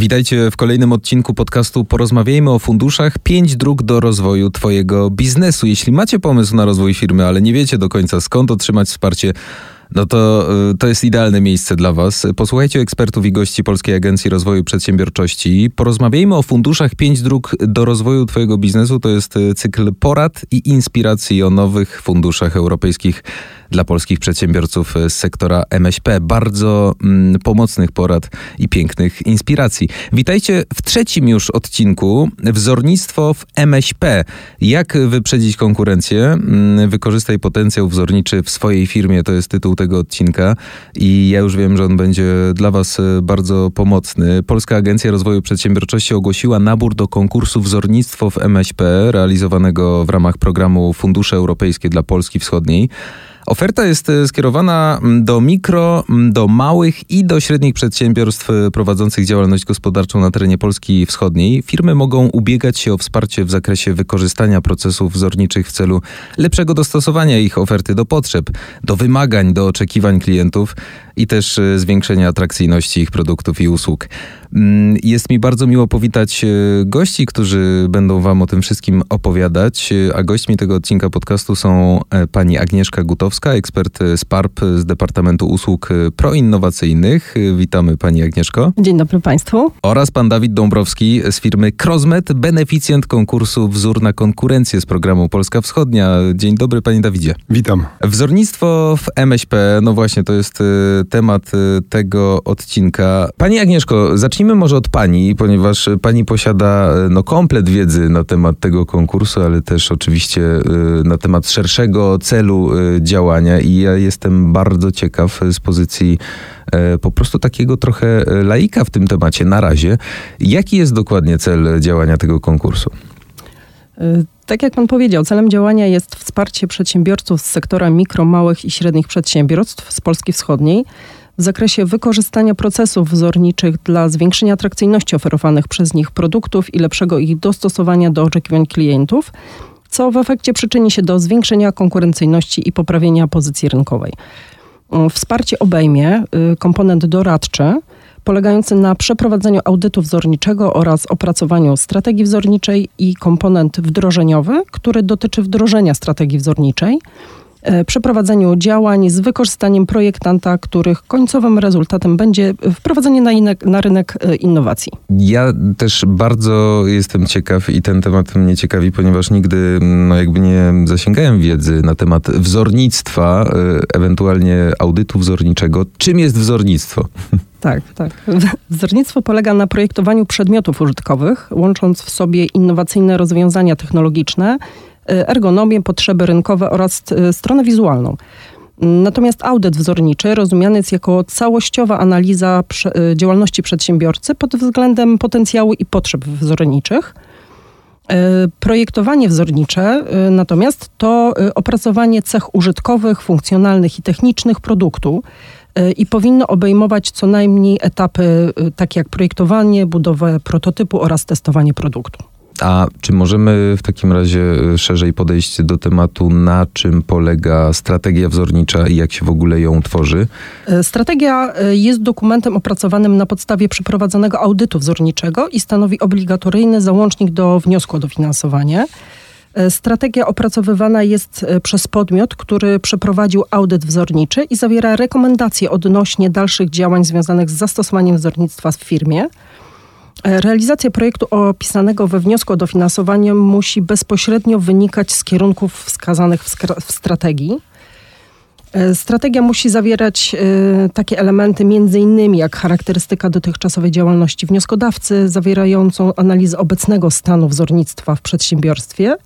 Witajcie w kolejnym odcinku podcastu Porozmawiajmy o funduszach. Pięć dróg do rozwoju Twojego biznesu. Jeśli macie pomysł na rozwój firmy, ale nie wiecie do końca skąd otrzymać wsparcie, no to y, to jest idealne miejsce dla Was. Posłuchajcie ekspertów i gości Polskiej Agencji Rozwoju Przedsiębiorczości. Porozmawiajmy o funduszach Pięć dróg do rozwoju Twojego biznesu. To jest y, cykl porad i inspiracji o nowych funduszach europejskich dla polskich przedsiębiorców z sektora MŚP. Bardzo mm, pomocnych porad i pięknych inspiracji. Witajcie w trzecim już odcinku Wzornictwo w MŚP. Jak wyprzedzić konkurencję? Mm, wykorzystaj potencjał wzorniczy w swojej firmie. To jest tytuł tego odcinka i ja już wiem, że on będzie dla Was e, bardzo pomocny. Polska Agencja Rozwoju Przedsiębiorczości ogłosiła nabór do konkursu Wzornictwo w MŚP realizowanego w ramach programu Fundusze Europejskie dla Polski Wschodniej. Oferta jest e, skierowana mm, do mikro, mm, do małych i do średnich przedsiębiorstw e, prowadzących działalność gospodarczą na terenie Polski Wschodniej. Firmy mogą ubiegać się o wsparcie w zakresie wykorzystania procesów wzorniczych w celu lepszego dostosowania ich oferty do potrzeb, do wymagań, do oczekiwań klientów i też e, zwiększenia atrakcyjności ich produktów i usług. Mm, jest mi bardzo miło powitać gości, którzy będą Wam o tym wszystkim opowiadać, a gośćmi tego odcinka podcastu są pani Agnieszka Gutowska, ekspert z PARP z Departamentu Usług Proinnowacyjnych. Witamy Pani Agnieszko. Dzień dobry Państwu. Oraz Pan Dawid Dąbrowski z firmy Crosmet, beneficjent konkursu Wzór na konkurencję z programu Polska Wschodnia. Dzień dobry Panie Dawidzie. Witam. Wzornictwo w MŚP, no właśnie to jest temat tego odcinka. Pani Agnieszko, zacznijmy może od Pani, ponieważ Pani posiada y, no, komplet wiedzy na temat tego konkursu, ale też oczywiście na temat szerszego celu działania działania i ja jestem bardzo ciekaw z pozycji e, po prostu takiego trochę e, laika w tym temacie na razie. Jaki jest dokładnie cel działania tego konkursu? E, tak jak pan powiedział, celem działania jest wsparcie przedsiębiorców z sektora mikro, małych i średnich przedsiębiorstw z Polski Wschodniej w zakresie wykorzystania procesów wzorniczych dla zwiększenia atrakcyjności oferowanych przez nich produktów i lepszego ich dostosowania do oczekiwań klientów, co w efekcie przyczyni się do zwiększenia konkurencyjności i poprawienia pozycji rynkowej. Wsparcie obejmie y, komponent doradczy, polegający na przeprowadzeniu audytu wzorniczego oraz opracowaniu strategii wzorniczej i komponent wdrożeniowy, który dotyczy wdrożenia strategii wzorniczej przeprowadzeniu działań z wykorzystaniem projektanta, których końcowym rezultatem będzie wprowadzenie na, inek, na rynek e, innowacji. Ja też bardzo jestem ciekaw i ten temat mnie ciekawi, ponieważ nigdy no jakby nie zasięgałem wiedzy na temat wzornictwa, e, ewentualnie audytu wzorniczego. Czym jest wzornictwo? Tak, tak. Wzornictwo polega na projektowaniu przedmiotów użytkowych, łącząc w sobie innowacyjne rozwiązania technologiczne ergonomię, potrzeby rynkowe oraz y, stronę wizualną. Natomiast audyt wzorniczy rozumiany jest jako całościowa analiza y, działalności przedsiębiorcy pod względem potencjału i potrzeb wzorniczych. Projektowanie wzornicze natomiast to opracowanie cech użytkowych, funkcjonalnych i technicznych produktu i powinno obejmować co najmniej etapy takie jak projektowanie, budowę prototypu oraz testowanie produktu. A czy możemy w takim razie e, szerzej podejść do tematu, na czym polega strategia wzornicza i jak się w ogóle ją tworzy? E, strategia e, jest dokumentem opracowanym na podstawie przeprowadzonego audytu wzorniczego i stanowi obligatoryjny załącznik do wniosku o dofinansowanie. Strategia opracowywana jest przez podmiot, który przeprowadził audyt wzorniczy i zawiera rekomendacje odnośnie dalszych działań związanych z zastosowaniem wzornictwa w firmie. Realizacja projektu opisanego we wniosku o dofinansowanie musi bezpośrednio wynikać z kierunków wskazanych w, strategii. E, strategia musi zawierać e, takie elementy, innymi jak charakterystyka dotychczasowej działalności wnioskodawcy, zawierającą analizę obecnego stanu wzornictwa w przedsiębiorstwie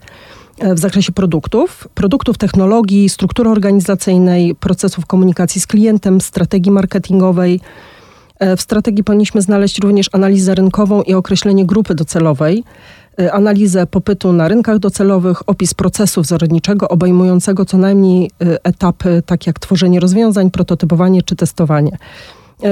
e, w zakresie produktów, produktów, technologii, struktury organizacyjnej, procesów komunikacji z klientem, strategii marketingowej, E, w strategii powinniśmy znaleźć również analizę rynkową i określenie grupy docelowej, e, analizę popytu na rynkach docelowych, opis procesu wzorniczego obejmującego co najmniej e, etapy, takie jak tworzenie rozwiązań, prototypowanie czy testowanie.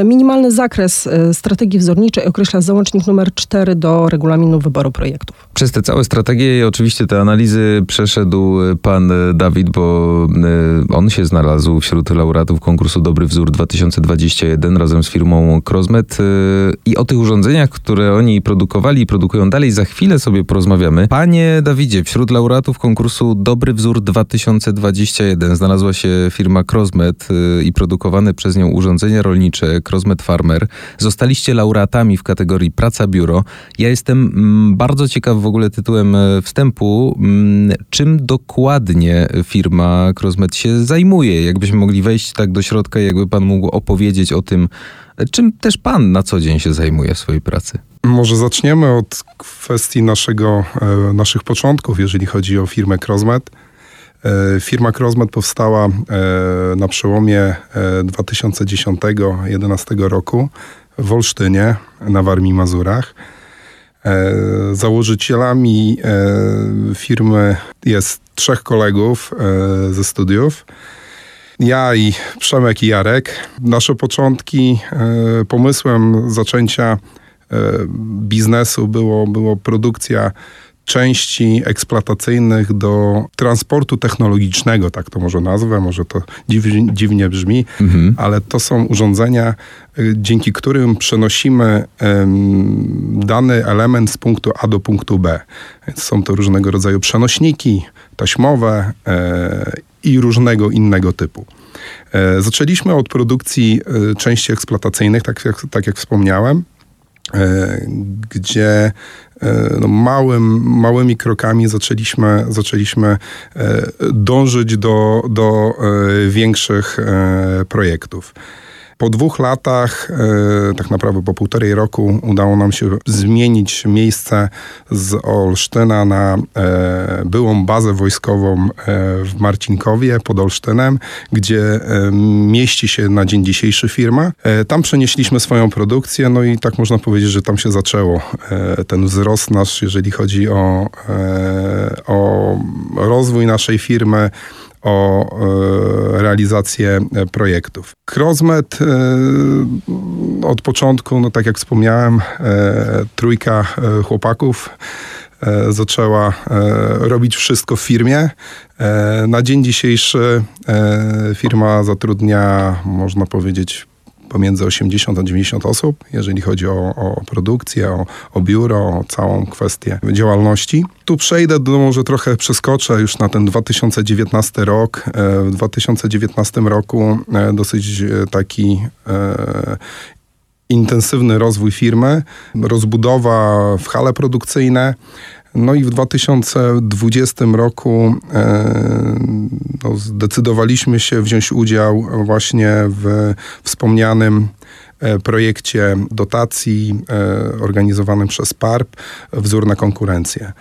Minimalny zakres strategii wzorniczej określa załącznik numer 4 do regulaminu wyboru projektów. Przez te całe strategie i oczywiście te analizy przeszedł pan Dawid, bo on się znalazł wśród laureatów konkursu Dobry Wzór 2021 razem z firmą Crossmet i o tych urządzeniach, które oni produkowali i produkują dalej za chwilę sobie porozmawiamy. Panie Dawidzie, wśród laureatów konkursu Dobry Wzór 2021 znalazła się firma Crossmet y, i produkowane przez nią urządzenia rolnicze Crossmet Farmer. Zostaliście laureatami w kategorii Praca Biuro. Ja jestem mm, bardzo ciekaw w ogóle tytułem e, wstępu, mm, czym dokładnie firma Crossmet się zajmuje. Jakbyśmy mogli wejść tak do środka, jakby pan mógł opowiedzieć o tym, czym też pan na co dzień się zajmuje w swojej pracy. Może zaczniemy od kwestii naszego, e, naszych początków, jeżeli chodzi o firmę Crossmet. E, firma Crossmet powstała e, na przełomie 2010-2011 roku w Olsztynie na Warmii Mazurach. Założycielami firmy jest trzech kolegów ze studiów. Ja i Przemek i Jarek. Nasze początki pomysłem zaczęcia E, biznesu było, było produkcja części eksploatacyjnych do transportu technologicznego, tak to może nazwę, może to dziwnie, dziwnie brzmi, mhm. ale to są urządzenia, e, dzięki którym przenosimy um, dany element z punktu A do punktu B. Więc są to różnego rodzaju przenośniki taśmowe e, i różnego innego typu. E, zaczęliśmy od produkcji e, części eksploatacyjnych, tak jak, tak jak wspomniałem. E, gdzie e, no, małym, małymi krokami zaczęliśmy, zaczęliśmy e, dążyć do, do większych projektów. Po dwóch latach, e, tak naprawdę po półtorej roku, udało nam się zmienić miejsce z Olsztyna na e, byłą bazę wojskową e, w Marcinkowie pod Olsztynem, gdzie mieści się na dzień dzisiejszy firma. Tam przenieśliśmy swoją produkcję, no i tak można powiedzieć, że tam się zaczęło ten wzrost nasz, jeżeli chodzi o, o rozwój naszej firmy o e, realizację e, projektów. Crossmet e, od początku, no tak jak wspomniałem, trójka chłopaków zaczęła robić wszystko w firmie. Na dzień dzisiejszy firma zatrudnia, można powiedzieć, pomiędzy 80 a 90 osób, jeżeli chodzi o, o produkcję, o, o biuro, o całą kwestię działalności. Tu przejdę, do, może trochę przeskoczę już na ten 2019 rok. E, w 2019 roku e, dosyć e, taki intensywny rozwój firmy, rozbudowa w hale produkcyjne, no i w 2020 roku e, no, zdecydowaliśmy się wziąć udział właśnie w wspomnianym e, projekcie dotacji e, organizowanym przez PARP Wzór na konkurencję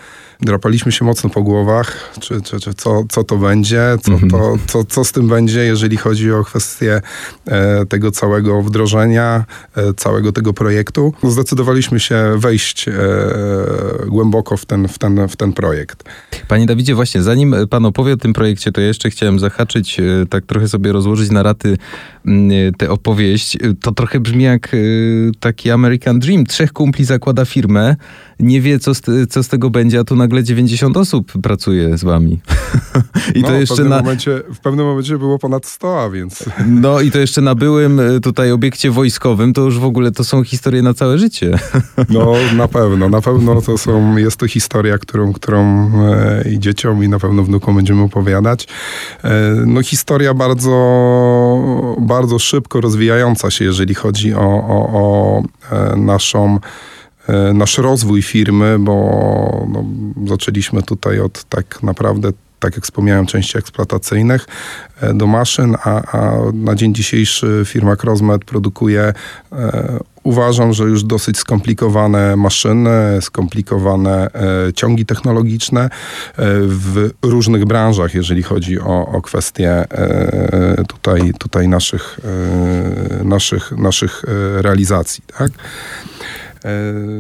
drapaliśmy się mocno po głowach, czy, czy, czy co, co to będzie, co, to, mhm. co, co z tym będzie, jeżeli chodzi o kwestię e, tego całego wdrożenia, e, całego tego projektu. Zdecydowaliśmy się wejść e, głęboko w ten, w, ten, w ten projekt. Panie Dawidzie, właśnie zanim pan opowie o tym projekcie, to jeszcze chciałem zahaczyć, tak trochę sobie rozłożyć na raty mm, tę opowieść. To trochę brzmi jak taki American Dream. Trzech kumpli zakłada firmę, nie wie, co z, co z tego będzie, a tu nagle 90 osób pracuje z wami. I no, to jeszcze w pewnym, na... momencie, w pewnym momencie było ponad 100, a więc... No i to jeszcze na byłym e, tutaj obiekcie wojskowym, to już w ogóle to są historie na całe życie. No na pewno, na pewno to są, jest to historia, którą, którą e, i dzieciom i na pewno wnukom będziemy opowiadać. E, no historia bardzo, bardzo szybko rozwijająca się, jeżeli chodzi o, o, o naszą E, nasz rozwój firmy, bo no, zaczęliśmy tutaj od tak naprawdę tak jak wspomniałem, części eksploatacyjnych e, do maszyn, a, a na dzień dzisiejszy firma Crossmed produkuje e, Uważam, że już dosyć skomplikowane maszyny, skomplikowane e, ciągi technologiczne e, w różnych branżach, jeżeli chodzi o, o kwestie e, tutaj, tutaj naszych, naszych, naszych realizacji. Tak?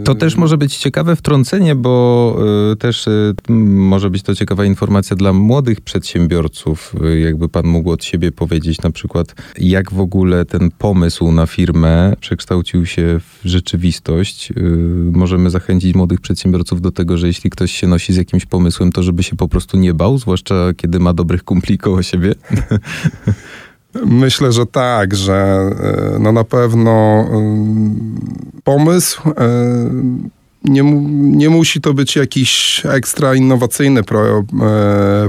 To też może być ciekawe wtrącenie, bo y, też y, może być to ciekawa informacja dla młodych przedsiębiorców. Y, jakby pan mógł od siebie powiedzieć na przykład, jak w ogóle ten pomysł na firmę przekształcił się w rzeczywistość. Możemy zachęcić młodych przedsiębiorców do tego, że jeśli ktoś się nosi z jakimś pomysłem, to żeby się po prostu nie bał, zwłaszcza kiedy ma dobrych kumpli koło siebie. Myślę, że tak, że e, no na pewno e, pomysł e, nie, nie musi to być jakiś ekstra innowacyjny pro,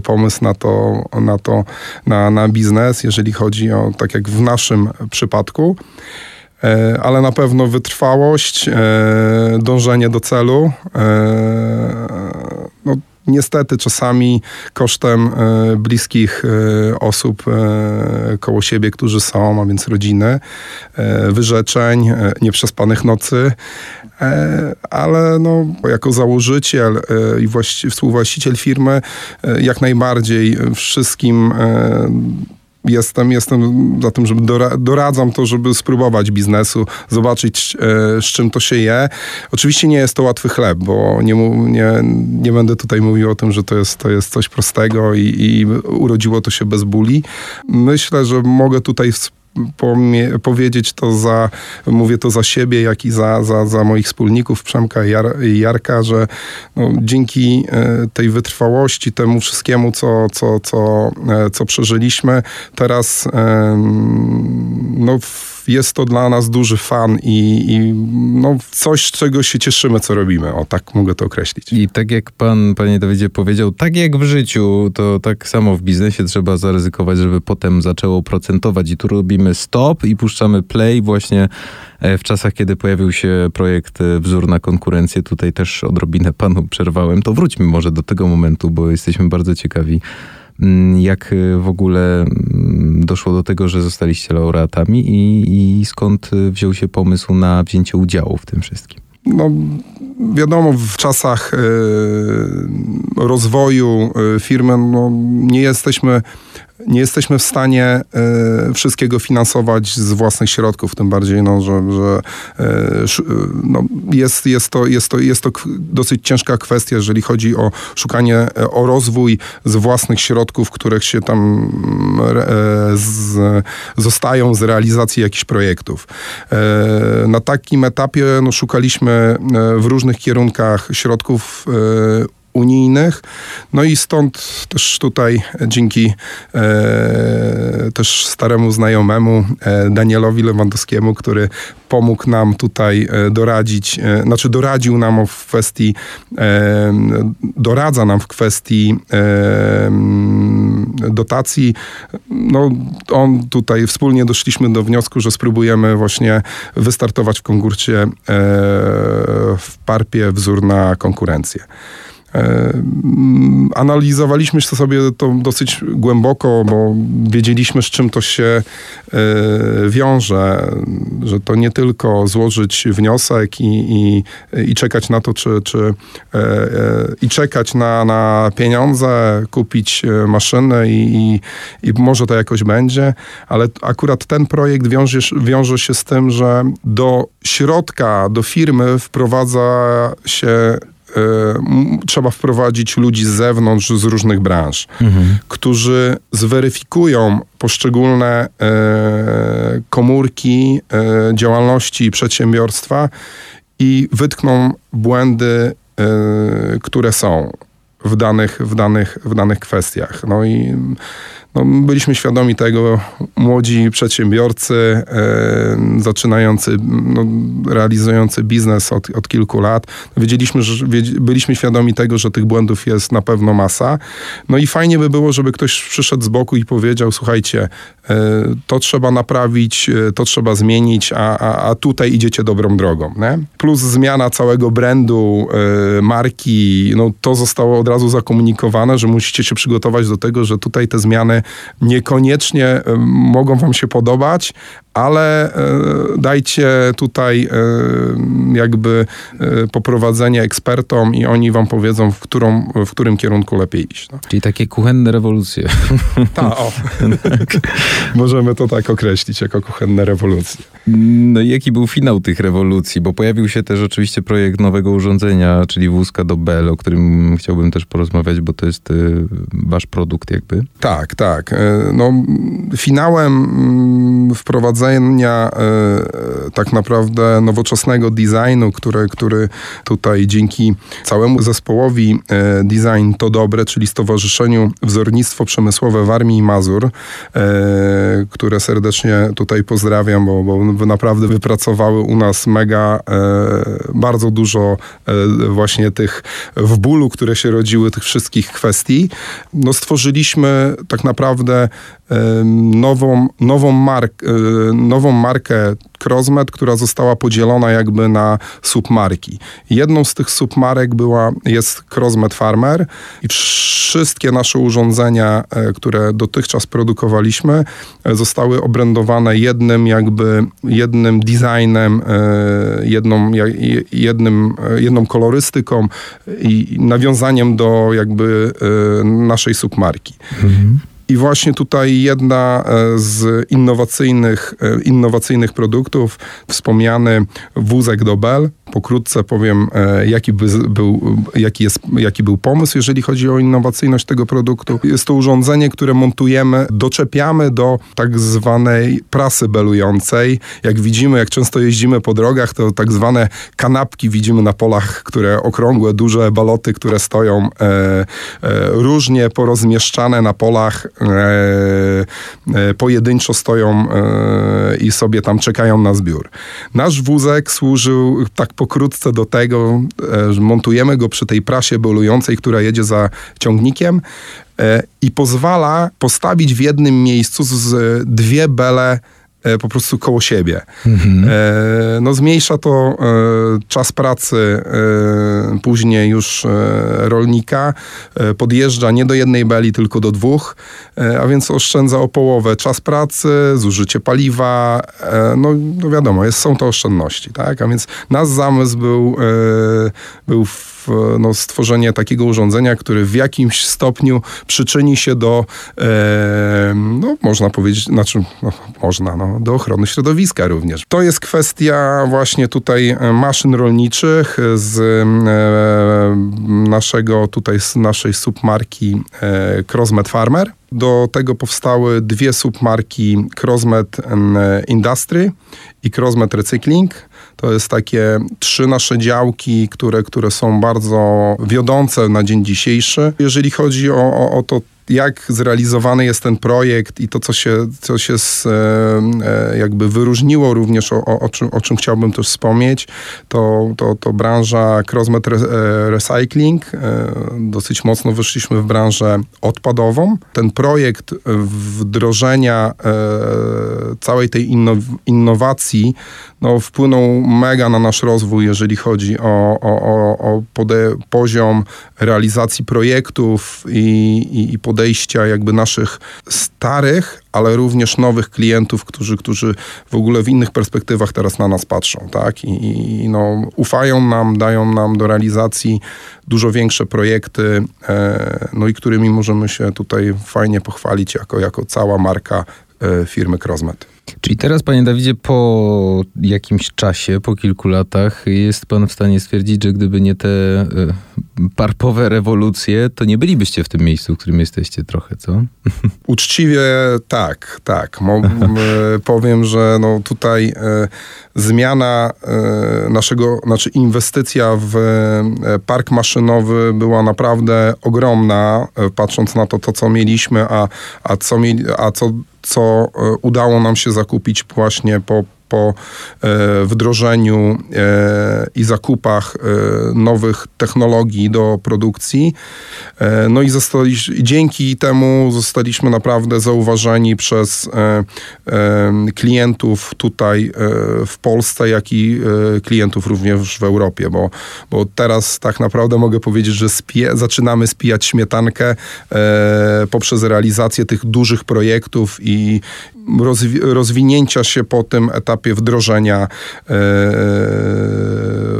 pomysł na to, na, to na, na biznes, jeżeli chodzi o, tak jak w naszym przypadku ale na pewno wytrwałość, dążenie do celu. No, niestety czasami kosztem e, bliskich e, osób e, koło siebie, którzy są, a więc rodziny, wyrzeczeń, nieprzespanych nocy, ale no, jako założyciel i współwłaściciel firmy jak najbardziej wszystkim jestem, jestem za tym, żeby dora, doradzam to, żeby spróbować biznesu, zobaczyć e, z czym to się je. Oczywiście nie jest to łatwy chleb, bo nie, nie, nie będę tutaj mówił o tym, że to jest, to jest coś prostego i, i urodziło to się bez bóli. Myślę, że mogę tutaj powiedzieć to za, mówię to za siebie, jak i za, za, za moich wspólników Przemka i, Jar, Jarka, że no, dzięki e, tej wytrwałości, temu wszystkiemu, co, co, co, e, co przeżyliśmy, teraz no, jest to dla nas duży fan i, i no, coś, z czego się cieszymy, co robimy. O, tak mogę to określić. I tak jak pan, panie Dawidzie, powiedział, tak jak w życiu, to tak samo w biznesie trzeba zaryzykować, żeby potem zaczęło procentować. I tu robimy stop i puszczamy play właśnie e, w czasach, kiedy pojawił się projekt e, Wzór na konkurencję. Tutaj też odrobinę panu przerwałem. To wróćmy może do tego momentu, bo jesteśmy bardzo ciekawi jak y, w ogóle mm, doszło do tego, że zostaliście laureatami i, i skąd y, wziął się pomysł na wzięcie udziału w tym wszystkim? No, wiadomo, w czasach y, rozwoju firmy no, nie jesteśmy nie jesteśmy w stanie e, wszystkiego finansować z własnych środków, tym bardziej, no, że, że e, no, jest, jest, to, jest, to, jest to dosyć ciężka kwestia, jeżeli chodzi o szukanie, o rozwój z własnych środków, których się tam z, zostają z realizacji jakichś projektów. Na takim etapie no, szukaliśmy w różnych kierunkach środków unijnych. No i stąd też tutaj dzięki e, też staremu znajomemu e, Danielowi Lewandowskiemu, który pomógł nam tutaj e, doradzić, e, znaczy doradził nam w kwestii, e, doradza nam w kwestii dotacji. No, on tutaj wspólnie doszliśmy do wniosku, że spróbujemy właśnie wystartować w konkursie w Parpie wzór na konkurencję. E, analizowaliśmy to sobie to dosyć głęboko, bo wiedzieliśmy, z czym to się e, wiąże, że to nie tylko złożyć wniosek i, i, i czekać na to, czy, czy e, i czekać na, na pieniądze, kupić maszynę i, i, może to jakoś będzie, ale akurat ten projekt wiąże, wiąże się z tym, że do środka, do firmy wprowadza się trzeba wprowadzić ludzi z zewnątrz, z różnych branż, mhm. którzy zweryfikują poszczególne y, komórki y, działalności i przedsiębiorstwa i wytkną błędy, które są w danych, w danych, w danych kwestiach. No i no, byliśmy świadomi tego, młodzi przedsiębiorcy, e, zaczynający, no, realizujący biznes od, od kilku lat, wiedzieliśmy, że byliśmy świadomi tego, że tych błędów jest na pewno masa. No i fajnie by było, żeby ktoś przyszedł z boku i powiedział, słuchajcie, e, to trzeba naprawić, e, to trzeba zmienić, a, a, a tutaj idziecie dobrą drogą. Nie? Plus zmiana całego brandu, e, marki, no to zostało od razu zakomunikowane, że musicie się przygotować do tego, że tutaj te zmiany niekoniecznie mogą wam się podobać, ale e, dajcie tutaj e, jakby e, poprowadzenie ekspertom i oni wam powiedzą, w, którą, w którym kierunku lepiej iść. No. Czyli takie kuchenne rewolucje. Ta, o. Możemy to tak określić jako kuchenne rewolucje. No i jaki był finał tych rewolucji? Bo pojawił się też oczywiście projekt nowego urządzenia, czyli wózka do Bell, o którym chciałbym też porozmawiać, bo to jest wasz produkt jakby. Tak, tak. No, finałem mm, wprowadzenia tak naprawdę nowoczesnego designu, który, który tutaj dzięki całemu zespołowi Design to Dobre, czyli Stowarzyszeniu Wzornictwo Przemysłowe w Armii i Mazur, które serdecznie tutaj pozdrawiam, bo, bo naprawdę wypracowały u nas mega, bardzo dużo właśnie tych w bólu, które się rodziły, tych wszystkich kwestii. No stworzyliśmy tak naprawdę nową, nową, mark, nową markę Crossmed, która została podzielona jakby na submarki. Jedną z tych submarek była, jest Crossmed Farmer i wszystkie nasze urządzenia, e, które dotychczas produkowaliśmy, e, zostały obrędowane jednym jakby, jednym designem, e, jedną, jednym, jedną kolorystyką i nawiązaniem do jakby naszej submarki. Mhm. I właśnie tutaj jedna e, z innowacyjnych, e, innowacyjnych produktów, wspomniany wózek do Bell. Pokrótce powiem, e, jaki, by, był, jaki, jest, jaki był pomysł, jeżeli chodzi o innowacyjność tego produktu. Jest to urządzenie, które montujemy, doczepiamy do tak zwanej prasy belującej. Jak widzimy, jak często jeździmy po drogach, to tak zwane kanapki widzimy na polach, które okrągłe, duże baloty, które stoją e, e, różnie porozmieszczane na polach pojedynczo stoją e, i sobie tam czekają na zbiór. Nasz wózek służył tak pokrótce do tego, że montujemy go przy tej prasie bolującej, która jedzie za ciągnikiem i pozwala postawić w jednym miejscu dwie bele E, po prostu koło siebie. Mhm. E, no zmniejsza to e, czas pracy później już rolnika. Podjeżdża nie do jednej beli, tylko do dwóch, a więc oszczędza o połowę czas pracy, zużycie paliwa. No, no wiadomo, jest, są to oszczędności, tak? A więc nasz zamysł był, był w no, stworzenie takiego urządzenia, który w jakimś stopniu przyczyni się do, e, no, można powiedzieć, znaczy, no, można, no, do ochrony środowiska również. To jest kwestia właśnie tutaj e, maszyn rolniczych z e, naszego, tutaj z naszej submarki e, Crossmed Farmer. Do tego powstały dwie submarki Crossmed Industry i Crossmed Recycling. To jest takie trzy nasze działki, które, które są bardzo wiodące na dzień dzisiejszy. Jeżeli chodzi o, o, o to, jak zrealizowany jest ten projekt i to, co się, co się z, e, jakby wyróżniło również, o, o, czym, o czym chciałbym też wspomnieć, to, to, to branża Crossmet e, Recycling. E, dosyć mocno wyszliśmy w branżę odpadową. Ten projekt wdrożenia całej tej innowacji no, wpłynął mega na nasz rozwój, jeżeli chodzi o, o, o pode, poziom realizacji projektów i, i, i podejścia jakby naszych starych, ale również nowych klientów, którzy, którzy w ogóle w innych perspektywach teraz na nas patrzą, tak? I, i no, ufają nam, dają nam do realizacji dużo większe projekty, e, no i którymi możemy się tutaj fajnie pochwalić jako, jako cała marka e, firmy Crossmet. Czyli teraz, panie Dawidzie, po jakimś czasie, po kilku latach, jest pan w stanie stwierdzić, że gdyby nie te e, parpowe rewolucje, to nie bylibyście w tym miejscu, w którym jesteście trochę, co? Uczciwie tak, tak. Mo, powiem, że no tutaj e, zmiana e, naszego, znaczy inwestycja w e, park maszynowy była naprawdę ogromna, e, patrząc na to, to co mieliśmy, a, a, co, mieli, a co, co e, udało nam się zakupić właśnie po po wdrożeniu i zakupach nowych technologii do produkcji. No i dzięki temu zostaliśmy naprawdę zauważeni przez klientów tutaj w Polsce, jak i klientów również w Europie, bo, bo teraz tak naprawdę mogę powiedzieć, że spie, zaczynamy spijać śmietankę e, poprzez realizację tych dużych projektów i rozwi rozwinięcia się po tym etapie wdrożenia e,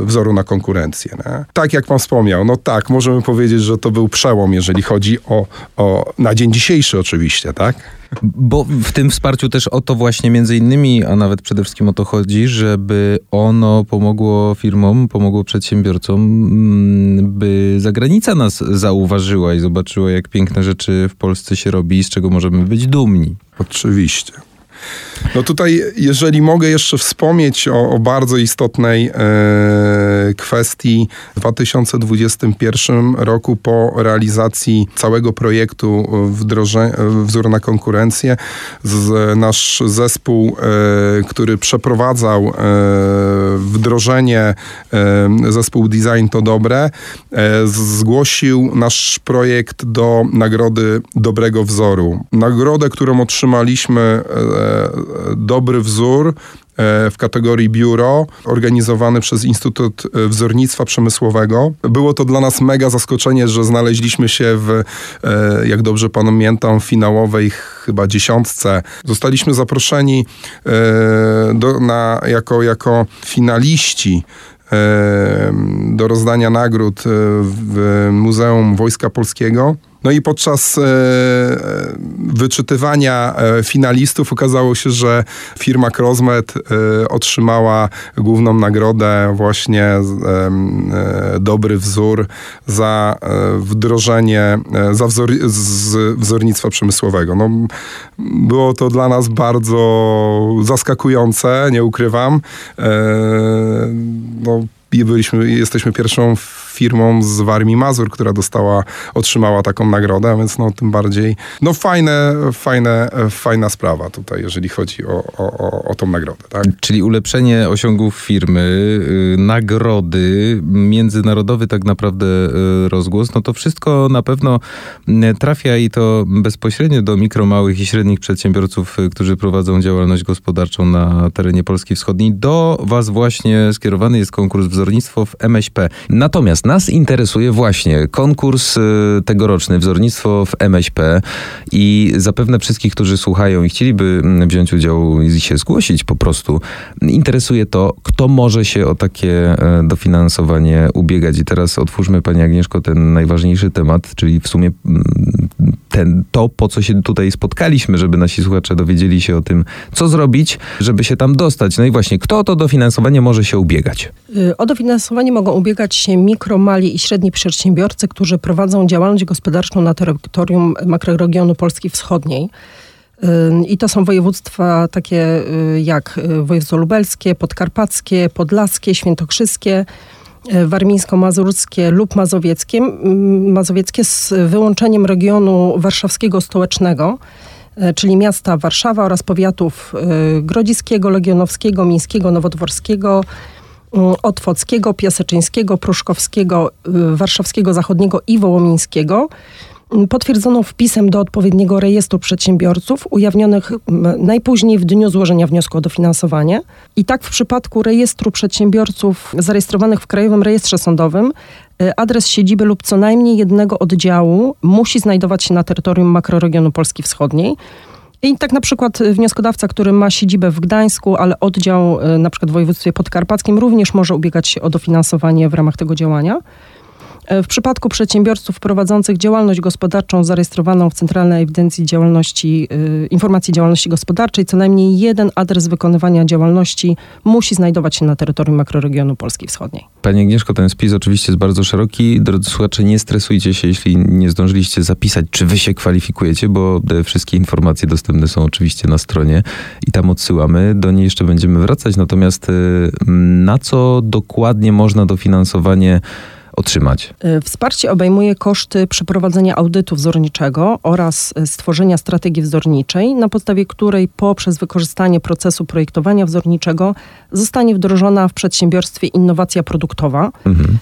wzoru na konkurencję. Nie? Tak jak pan wspomniał, no tak, możemy powiedzieć, że to był przełom, jeżeli chodzi o, o na dzień dzisiejszy oczywiście, tak? Bo w tym wsparciu też o to właśnie między innymi, a nawet przede wszystkim o to chodzi, żeby ono pomogło firmom, pomogło przedsiębiorcom, mm, by zagranica nas zauważyła i zobaczyła, jak piękne rzeczy w Polsce się robi i z czego możemy być dumni. Oczywiście. No tutaj, jeżeli mogę jeszcze wspomnieć o, o bardzo istotnej e, kwestii, w 2021 roku po realizacji całego projektu wdroże, wzór na konkurencję, z, nasz zespół, e, który przeprowadzał e, wdrożenie, e, zespół Design to Dobre, e, zgłosił nasz projekt do Nagrody Dobrego Wzoru. Nagrodę, którą otrzymaliśmy e, dobry wzór e, w kategorii biuro, organizowany przez Instytut Wzornictwa Przemysłowego. Było to dla nas mega zaskoczenie, że znaleźliśmy się w, e, jak dobrze pamiętam, finałowej chyba dziesiątce. Zostaliśmy zaproszeni e, do, na, jako, jako finaliści do rozdania nagród w Muzeum Wojska Polskiego. No i podczas e, wyczytywania e, finalistów okazało się, że firma Crossmed e, otrzymała główną nagrodę właśnie e, dobry wzór za e, wdrożenie, e, za wzor, z wzornictwa przemysłowego. No, było to dla nas bardzo zaskakujące, nie ukrywam. No, byliśmy, jesteśmy pierwszą firmą z Warmii Mazur, która dostała, otrzymała taką nagrodę, więc no tym bardziej, no fajne, fajne, fajna sprawa tutaj, jeżeli chodzi o, o, o tą nagrodę. Tak? Czyli ulepszenie osiągów firmy, y, nagrody, międzynarodowy tak naprawdę y, rozgłos, no to wszystko na pewno y, trafia i to bezpośrednio do mikro, małych i średnich przedsiębiorców, którzy prowadzą działalność gospodarczą na terenie Polski Wschodniej. Do Was właśnie skierowany jest konkurs wzornictwo w MŚP. Natomiast nas interesuje właśnie konkurs y, tegoroczny, wzornictwo w MŚP i zapewne wszystkich, którzy słuchają i chcieliby mm, wziąć udział i się zgłosić po prostu, interesuje to, kto może się o takie e, dofinansowanie ubiegać. I teraz otwórzmy, Pani Agnieszko, ten najważniejszy temat, czyli w sumie mm, ten, to, po co się tutaj spotkaliśmy, żeby nasi słuchacze dowiedzieli się o tym, co zrobić, żeby się tam dostać. No i właśnie, kto o to dofinansowanie może się ubiegać? Y, o dofinansowanie mogą ubiegać się mikro, mali i średni przedsiębiorcy, którzy prowadzą działalność gospodarczą na terytorium makroregionu Polski Wschodniej. Y, I to są województwa takie y, jak województwo lubelskie, podkarpackie, podlaskie, świętokrzyskie, warmińsko-mazurskie lub mazowieckie, mazowieckie z wyłączeniem regionu warszawskiego stołecznego, czyli miasta Warszawa oraz powiatów grodziskiego, legionowskiego, mińskiego, nowodworskiego, Mm, Otwockiego, Piaseczyńskiego, Pruszkowskiego, y, Warszawskiego Zachodniego i Wołomińskiego potwierdzono wpisem do odpowiedniego rejestru przedsiębiorców ujawnionych najpóźniej w dniu złożenia wniosku o dofinansowanie. I tak w przypadku rejestru przedsiębiorców zarejestrowanych w Krajowym Rejestrze Sądowym y, adres siedziby lub co najmniej jednego oddziału musi znajdować się na terytorium makroregionu Polski Wschodniej. I tak na przykład wnioskodawca, który ma siedzibę w Gdańsku, ale oddział e, na przykład w województwie podkarpackim również może ubiegać się o dofinansowanie w ramach tego działania. E, w przypadku przedsiębiorców prowadzących działalność gospodarczą zarejestrowaną w Centralnej Ewidencji Działalności, y, Informacji Działalności Gospodarczej, co najmniej jeden adres wykonywania działalności musi znajdować się na terytorium makroregionu Polski Wschodniej. Pani Agnieszko, ten spis oczywiście jest bardzo szeroki. Drodzy słuchacze, nie stresujcie się, jeśli nie zdążyliście zapisać, czy wy się kwalifikujecie, bo wszystkie informacje dostępne są oczywiście na stronie i tam odsyłamy. Do niej jeszcze będziemy wracać. Natomiast y, na co dokładnie można dofinansowanie otrzymać? Wsparcie obejmuje koszty przeprowadzenia audytu wzorniczego oraz stworzenia strategii wzorniczej, na podstawie której poprzez wykorzystanie procesu projektowania wzorniczego zostanie wdrożona w przedsiębiorstwie innowacja produktowa. Mhm.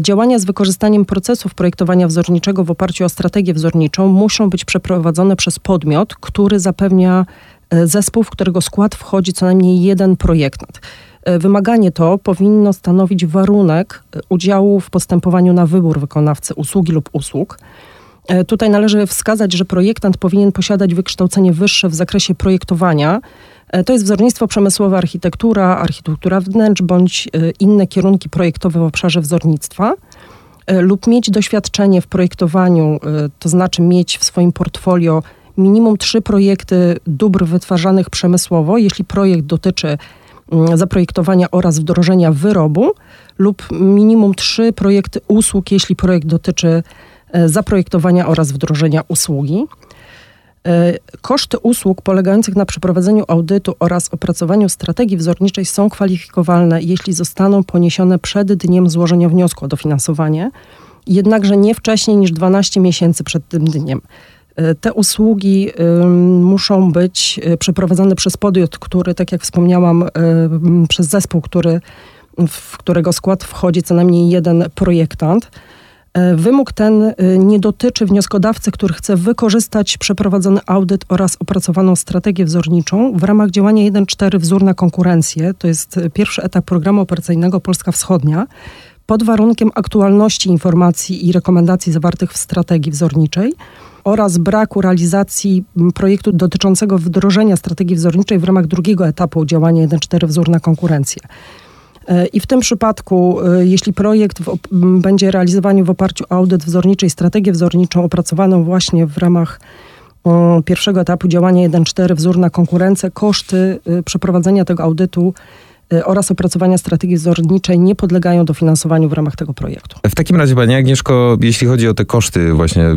Działania z wykorzystaniem procesów projektowania wzorniczego w oparciu o strategię wzorniczą muszą być przeprowadzone przez podmiot, który zapewnia zespół, w którego skład wchodzi co najmniej jeden projektant. E, wymaganie to powinno stanowić warunek e, udziału w postępowaniu na wybór wykonawcy usługi lub usług. E, tutaj należy wskazać, że projektant powinien posiadać wykształcenie wyższe w zakresie projektowania. To jest wzornictwo przemysłowe, architektura, architektura wnętrz bądź inne kierunki projektowe w obszarze wzornictwa lub mieć doświadczenie w projektowaniu, to znaczy mieć w swoim portfolio minimum trzy projekty dóbr wytwarzanych przemysłowo, jeśli projekt dotyczy zaprojektowania oraz wdrożenia wyrobu lub minimum trzy projekty usług, jeśli projekt dotyczy e, zaprojektowania oraz wdrożenia usługi. E, koszty usług polegających na przeprowadzeniu audytu oraz opracowaniu strategii wzorniczej są kwalifikowalne, jeśli zostaną poniesione przed dniem złożenia wniosku o dofinansowanie, jednakże nie wcześniej niż 12 miesięcy przed tym dniem. E, te usługi muszą być e, przeprowadzane przez podmiot, który, tak jak wspomniałam, e, przez zespół, który, w którego skład wchodzi co najmniej jeden projektant. Wymóg ten nie dotyczy wnioskodawcy, który chce wykorzystać przeprowadzony audyt oraz opracowaną strategię wzorniczą w ramach działania 1.4 Wzór na konkurencję. To jest pierwszy etap programu operacyjnego Polska Wschodnia pod warunkiem aktualności informacji i rekomendacji zawartych w strategii wzorniczej oraz braku realizacji projektu dotyczącego wdrożenia strategii wzorniczej w ramach drugiego etapu działania 1.4 wzór na konkurencję. E, I w tym przypadku, e, jeśli projekt w, będzie realizowany w oparciu o audyt wzorniczy i strategię wzorniczą opracowaną właśnie w ramach pierwszego etapu działania 1.4 wzór na konkurencję, koszty y, przeprowadzenia tego audytu oraz opracowania strategii wzorniczej nie podlegają dofinansowaniu w ramach tego projektu. W takim razie, Pani Agnieszko, jeśli chodzi o te koszty właśnie, y,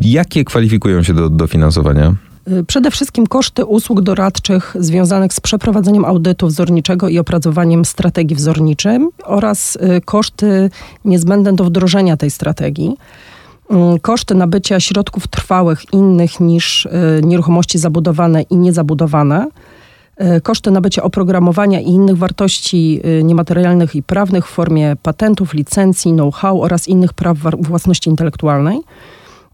jakie kwalifikują się do dofinansowania? Y, przede wszystkim koszty usług doradczych związanych z przeprowadzeniem audytu wzorniczego i opracowaniem strategii wzorniczej oraz koszty niezbędne do wdrożenia tej strategii. Koszty nabycia środków trwałych innych niż nieruchomości zabudowane i niezabudowane koszty nabycia oprogramowania i innych wartości e, niematerialnych i prawnych w formie patentów, licencji, know-how oraz innych praw własności intelektualnej.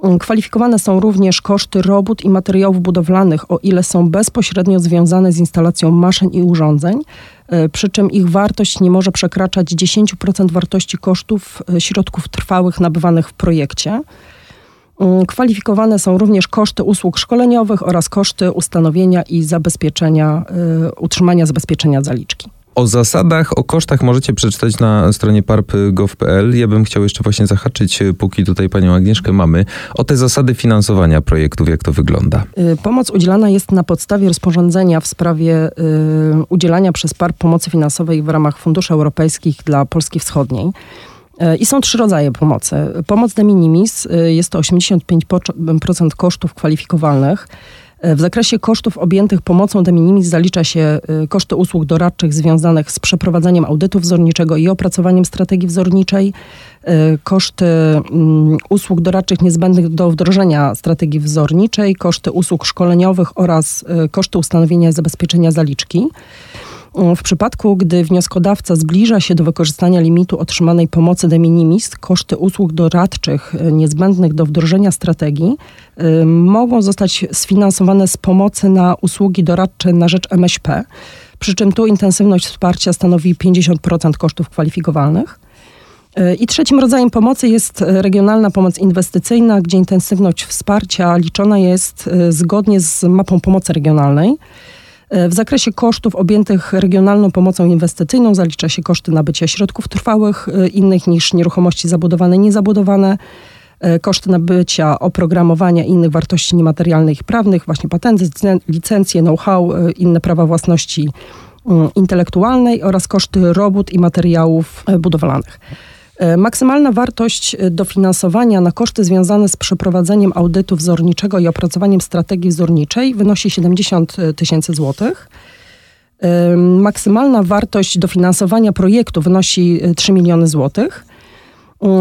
Mm, kwalifikowane są również koszty robót i materiałów budowlanych, o ile są bezpośrednio związane z instalacją maszyn i urządzeń, e, przy czym ich wartość nie może przekraczać 10% wartości kosztów środków trwałych nabywanych w projekcie. Mm, kwalifikowane są również koszty usług szkoleniowych oraz koszty ustanowienia i zabezpieczenia, y, utrzymania zabezpieczenia zaliczki. O zasadach, o kosztach możecie przeczytać na stronie parp.gov.pl. Ja bym chciał jeszcze właśnie zahaczyć, y, póki tutaj panią Agnieszkę mamy, o te zasady finansowania projektów, jak to wygląda. Y, pomoc udzielana jest na podstawie rozporządzenia w sprawie y, udzielania przez PARP pomocy finansowej w ramach funduszy europejskich dla Polski Wschodniej. I są trzy rodzaje pomocy. Pomoc de minimis e, jest to 85% kosztów kwalifikowalnych. E, w zakresie kosztów objętych pomocą de minimis zalicza się koszty usług doradczych związanych z przeprowadzeniem audytu wzorniczego i opracowaniem strategii wzorniczej, koszty mm, usług doradczych niezbędnych do wdrożenia strategii wzorniczej, koszty usług szkoleniowych oraz koszty ustanowienia zabezpieczenia zaliczki. W przypadku, gdy wnioskodawca zbliża się do wykorzystania limitu otrzymanej pomocy de minimis, koszty usług doradczych e, niezbędnych do wdrożenia strategii y, mogą zostać sfinansowane z pomocy na usługi doradcze na rzecz MŚP, przy czym tu intensywność wsparcia stanowi 50% kosztów kwalifikowalnych. E, I trzecim rodzajem pomocy jest regionalna pomoc inwestycyjna, gdzie intensywność wsparcia liczona jest zgodnie z mapą pomocy regionalnej. E, w zakresie kosztów objętych regionalną pomocą inwestycyjną zalicza się koszty nabycia środków trwałych e, innych niż nieruchomości zabudowane, niezabudowane, e, koszty nabycia oprogramowania innych wartości niematerialnych i prawnych, właśnie patenty, licencje, know-how, inne prawa własności mm, intelektualnej oraz koszty robót i materiałów budowlanych. E, maksymalna wartość e, dofinansowania na koszty związane z przeprowadzeniem audytu wzorniczego i opracowaniem strategii wzorniczej wynosi 70 e, tysięcy złotych. Maksymalna wartość dofinansowania projektu wynosi 3 miliony złotych.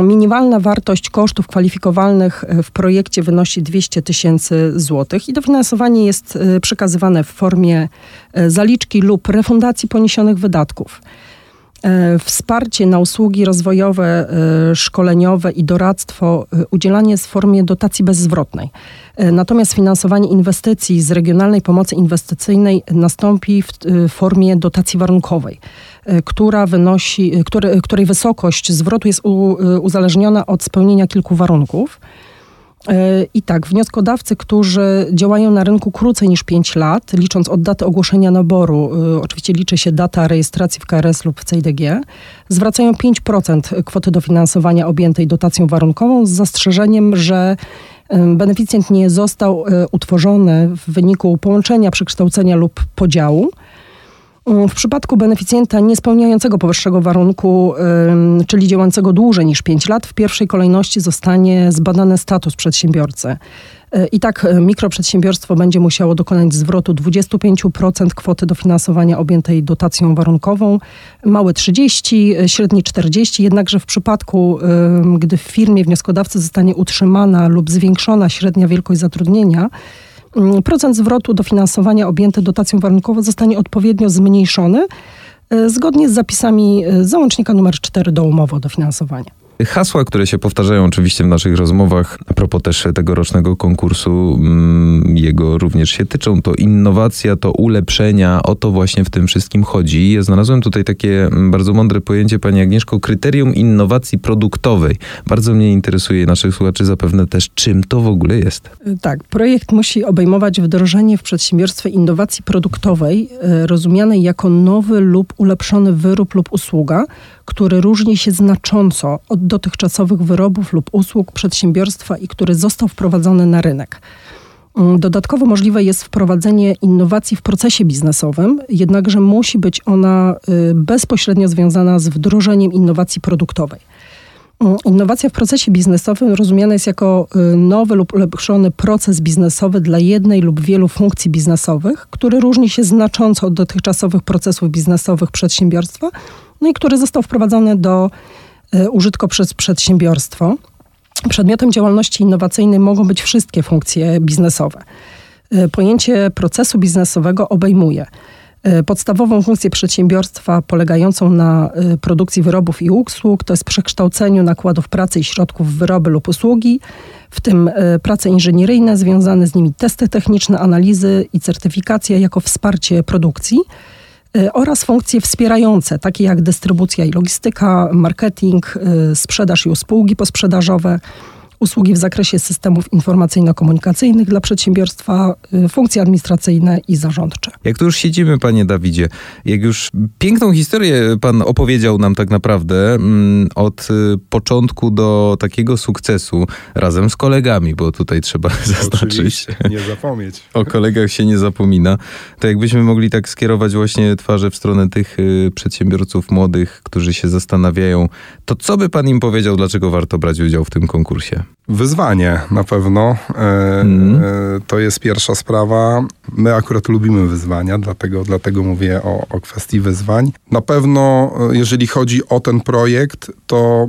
Minimalna wartość kosztów kwalifikowalnych w projekcie wynosi 200 tysięcy złotych i dofinansowanie jest przekazywane w formie zaliczki lub refundacji poniesionych wydatków. E, wsparcie na usługi rozwojowe, e, szkoleniowe i doradztwo e, udzielanie jest w formie dotacji bezzwrotnej. Natomiast finansowanie inwestycji z regionalnej pomocy inwestycyjnej nastąpi w formie dotacji warunkowej, która wynosi, której wysokość zwrotu jest uzależniona od spełnienia kilku warunków. E, I tak, wnioskodawcy, którzy działają na rynku krócej niż 5 lat, licząc od daty ogłoszenia naboru, e, oczywiście liczy się data rejestracji w KRS lub w CIDG, zwracają 5% kwoty dofinansowania objętej dotacją warunkową z zastrzeżeniem, że e, beneficjent nie został utworzony w wyniku połączenia, przekształcenia lub podziału w przypadku beneficjenta niespełniającego powyższego warunku, czyli działającego dłużej niż 5 lat, w pierwszej kolejności zostanie zbadany status przedsiębiorcy. E, I tak e, mikroprzedsiębiorstwo będzie musiało dokonać zwrotu 25% kwoty dofinansowania objętej dotacją warunkową, małe 30, e, średni 40, jednakże w przypadku, gdy w firmie wnioskodawcy zostanie utrzymana lub zwiększona średnia wielkość zatrudnienia, Mm, procent zwrotu dofinansowania objęty dotacją warunkową zostanie odpowiednio zmniejszony e, zgodnie z zapisami e, załącznika numer 4 do umowy o dofinansowanie. Hasła, które się powtarzają oczywiście w naszych rozmowach, a propos też tegorocznego konkursu, mm, jego również się tyczą, to innowacja, to ulepszenia, o to właśnie w tym wszystkim chodzi. Ja znalazłem tutaj takie mm, bardzo mądre pojęcie, Pani Agnieszko, kryterium innowacji produktowej. Bardzo mnie interesuje naszych słuchaczy zapewne też, czym to w ogóle jest. Tak, projekt musi obejmować wdrożenie w przedsiębiorstwie innowacji produktowej, e, rozumianej jako nowy lub ulepszony wyrób lub usługa, który różni się znacząco od dotychczasowych wyrobów lub usług przedsiębiorstwa i który został wprowadzony na rynek. Mm, dodatkowo możliwe jest wprowadzenie innowacji w procesie biznesowym, jednakże musi być ona y, bezpośrednio związana z wdrożeniem innowacji produktowej. Mm, innowacja w procesie biznesowym rozumiana jest jako y, nowy lub ulepszony proces biznesowy dla jednej lub wielu funkcji biznesowych, który różni się znacząco od dotychczasowych procesów biznesowych przedsiębiorstwa, no i który został wprowadzony do e, użytku przez przedsiębiorstwo. Przedmiotem działalności innowacyjnej mogą być wszystkie funkcje biznesowe. E, pojęcie procesu biznesowego obejmuje e, podstawową funkcję przedsiębiorstwa polegającą na produkcji wyrobów i usług, to jest przekształceniu nakładów pracy i środków w wyroby lub usługi, w tym prace inżynieryjne, związane z nimi testy techniczne, analizy i certyfikacja jako wsparcie produkcji. Y, oraz funkcje wspierające, takie jak dystrybucja i logistyka, marketing, y, sprzedaż i usługi posprzedażowe, usługi w zakresie systemów informacyjno-komunikacyjnych dla przedsiębiorstwa, y, funkcje administracyjne i zarządcze. Jak tu już siedzimy, panie Dawidzie, jak już piękną historię pan opowiedział nam tak naprawdę mm, od y, początku do takiego sukcesu razem z kolegami, bo tutaj trzeba zaznaczyć. nie zapomnieć. O kolegach się nie zapomina. To jakbyśmy mogli tak skierować właśnie twarze w stronę tych y, przedsiębiorców młodych, którzy się zastanawiają, to co by pan im powiedział, dlaczego warto brać udział w tym konkursie? Wyzwanie na pewno. Mm. To jest pierwsza sprawa. My akurat lubimy wyzwania, dlatego, dlatego mówię o, o kwestii wyzwań. Na pewno, e, jeżeli chodzi o ten projekt, to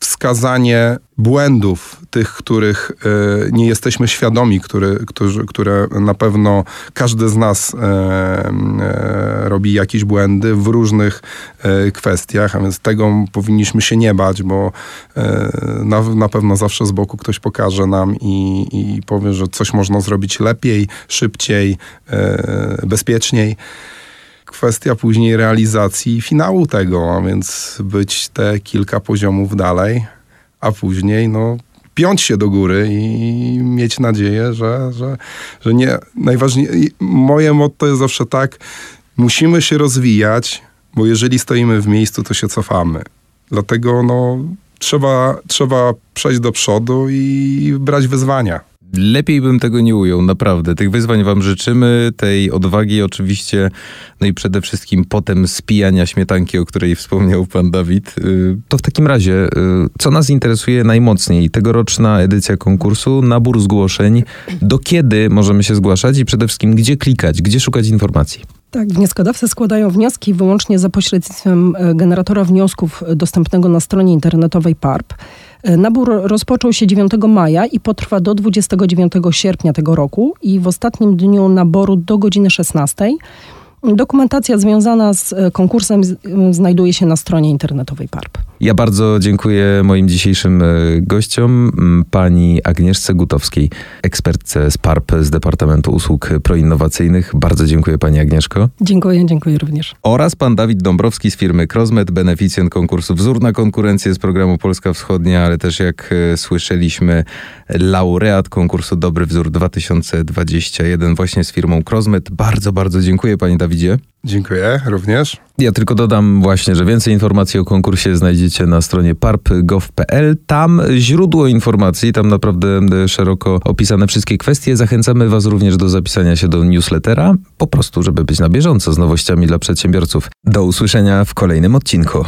wskazanie błędów, tych, których e, nie jesteśmy świadomi, który, którzy, które na pewno każdy z nas e, e, robi jakieś błędy w różnych kwestiach, a więc tego powinniśmy się nie bać, bo na, na pewno zawsze z boku ktoś pokaże nam i, i powie, że coś można zrobić lepiej, szybciej, bezpieczniej kwestia później realizacji finału tego, a więc być te kilka poziomów dalej, a później no, piąć się do góry i mieć nadzieję, że, że, że nie. Najważniejsze, moje motto jest zawsze tak, musimy się rozwijać, bo jeżeli stoimy w miejscu, to się cofamy. Dlatego no, trzeba, trzeba przejść do przodu i brać wyzwania. Lepiej bym tego nie ujął, naprawdę. Tych wyzwań wam życzymy, tej odwagi oczywiście, no i przede wszystkim potem spijania śmietanki, o której wspomniał pan Dawid. Y, to w takim razie, y, co nas interesuje najmocniej? Tegoroczna edycja konkursu, nabór zgłoszeń. Do kiedy możemy się zgłaszać i przede wszystkim gdzie klikać, gdzie szukać informacji? Tak, wnioskodawcy składają wnioski wyłącznie za pośrednictwem e, generatora wniosków dostępnego na stronie internetowej PARP. E, nabór rozpoczął się 9 maja i potrwa do 29 sierpnia tego roku i w ostatnim dniu naboru do godziny 16 Dokumentacja związana z e, konkursem znajduje się na stronie internetowej PARP. Ja bardzo dziękuję moim dzisiejszym e, gościom, pani Agnieszce Gutowskiej, ekspertce z PARP z Departamentu Usług Proinnowacyjnych. Bardzo dziękuję pani Agnieszko. Dziękuję, dziękuję również. Oraz pan Dawid Dąbrowski z firmy Crosmet, beneficjent konkursu Wzór na konkurencję z programu Polska Wschodnia, ale też jak e, słyszeliśmy, laureat konkursu Dobry Wzór 2021 właśnie z firmą Crosmet. Bardzo, bardzo dziękuję pani Dawidzie. Dziękuję również. Ja tylko dodam właśnie, że więcej informacji o konkursie znajdziecie na stronie parp.gov.pl. Tam źródło informacji, tam naprawdę szeroko opisane wszystkie kwestie. Zachęcamy Was również do zapisania się do newslettera, po prostu, żeby być na bieżąco z nowościami dla przedsiębiorców. Do usłyszenia w kolejnym odcinku.